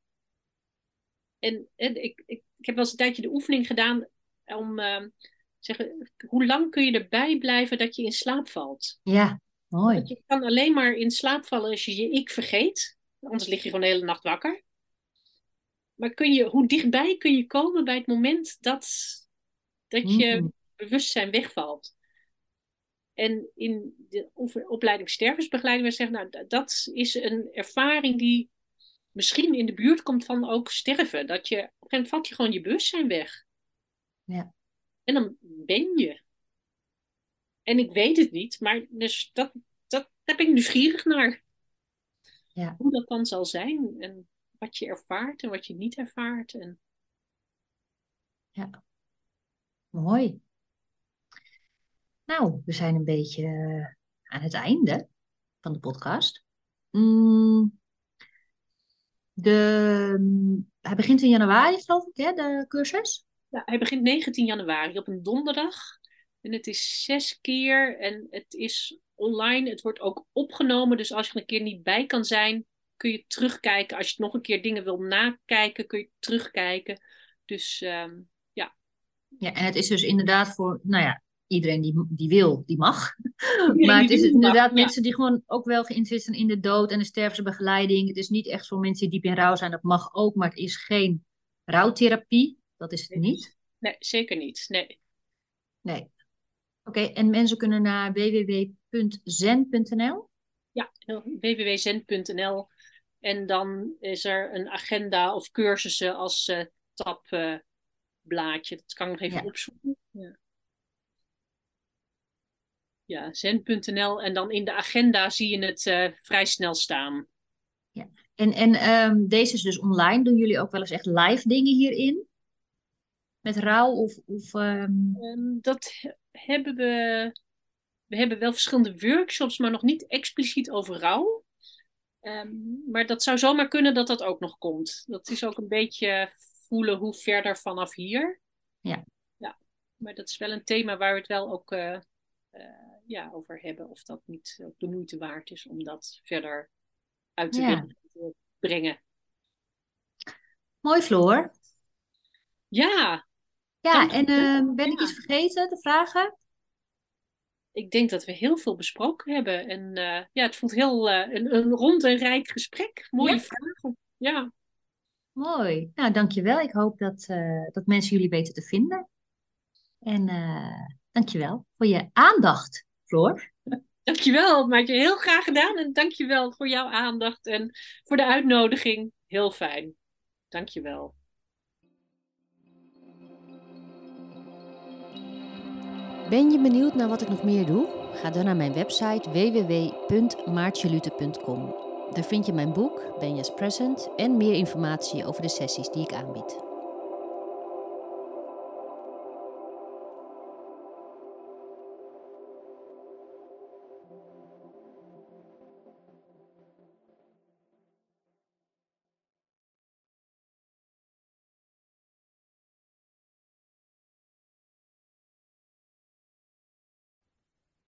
En, en ik, ik, ik heb wel eens een tijdje de oefening gedaan om... Uh, zeggen, hoe lang kun je erbij blijven dat je in slaap valt? Ja, mooi. Want je kan alleen maar in slaap vallen als je je ik vergeet. Anders lig je gewoon de hele nacht wakker. Maar kun je, hoe dichtbij kun je komen bij het moment dat, dat je mm. bewustzijn wegvalt? En in de opleiding stervensbegeleiding, we zeggen, nou, dat is een ervaring die misschien in de buurt komt van ook sterven. Dat je, op een gegeven moment valt je gewoon je bewustzijn weg. Ja. En dan ben je. En ik weet het niet, maar dus dat, dat daar ben ik nieuwsgierig naar. Ja. Hoe dat dan zal zijn en wat je ervaart en wat je niet ervaart. En... Ja, mooi. Nou, we zijn een beetje aan het einde van de podcast. Mm. De, hij begint in januari, geloof ik, hè, de cursus? Ja, hij begint 19 januari op een donderdag. En het is zes keer en het is online. Het wordt ook opgenomen. Dus als je er een keer niet bij kan zijn, kun je terugkijken. Als je nog een keer dingen wil nakijken, kun je terugkijken. Dus um, ja. En het is dus inderdaad voor, nou ja, iedereen die, die wil, die mag. maar het is inderdaad mensen die gewoon ook wel geïnteresseerd zijn in de dood en de stervensbegeleiding. Het is niet echt voor mensen die diep in rouw zijn, dat mag ook, maar het is geen rouwtherapie. Dat is het niet? Nee, zeker niet. Nee. Nee. Oké, en mensen kunnen naar www.zen.nl? Ja, www.zen.nl. En dan is er een agenda of cursussen als uh, tabblaadje. dat kan ik nog even opzoeken. Ja, ja zen.nl. En dan in de agenda zie je het uh, vrij snel staan. Ja. En, en um, deze is dus online. Doen jullie ook wel eens echt live dingen hierin? met rouw? Of, of um... dat hebben we. We hebben wel verschillende workshops, maar nog niet expliciet over rouw. Um, maar dat zou zomaar kunnen dat dat ook nog komt. Dat is ook een beetje voelen hoe verder vanaf hier. Ja. ja. Maar dat is wel een thema waar we het wel ook uh, uh, ja, over hebben. Of dat niet ook de moeite waard is om dat verder uit te, ja. brengen. Mooi, Floor. Ja, ja, en uh, ben ik iets vergeten te vragen? Ik denk dat we heel veel besproken hebben. En uh, ja, het voelt heel uh, een, een rond en rijk gesprek. Mooie ja? vragen. Ja. Mooi. Nou, dankjewel. Ik hoop dat, uh, dat mensen jullie weten te vinden. En dankjewel voor je aandacht, Floor. Dankjewel, maar je heel graag gedaan. En dankjewel voor jouw aandacht en voor de uitnodiging. Heel fijn. Dankjewel. Ben je benieuwd naar wat ik nog meer doe? Ga dan naar mijn website www.maartjelute.com. Daar vind je mijn boek, Benja's Present, en meer informatie over de sessies die ik aanbied.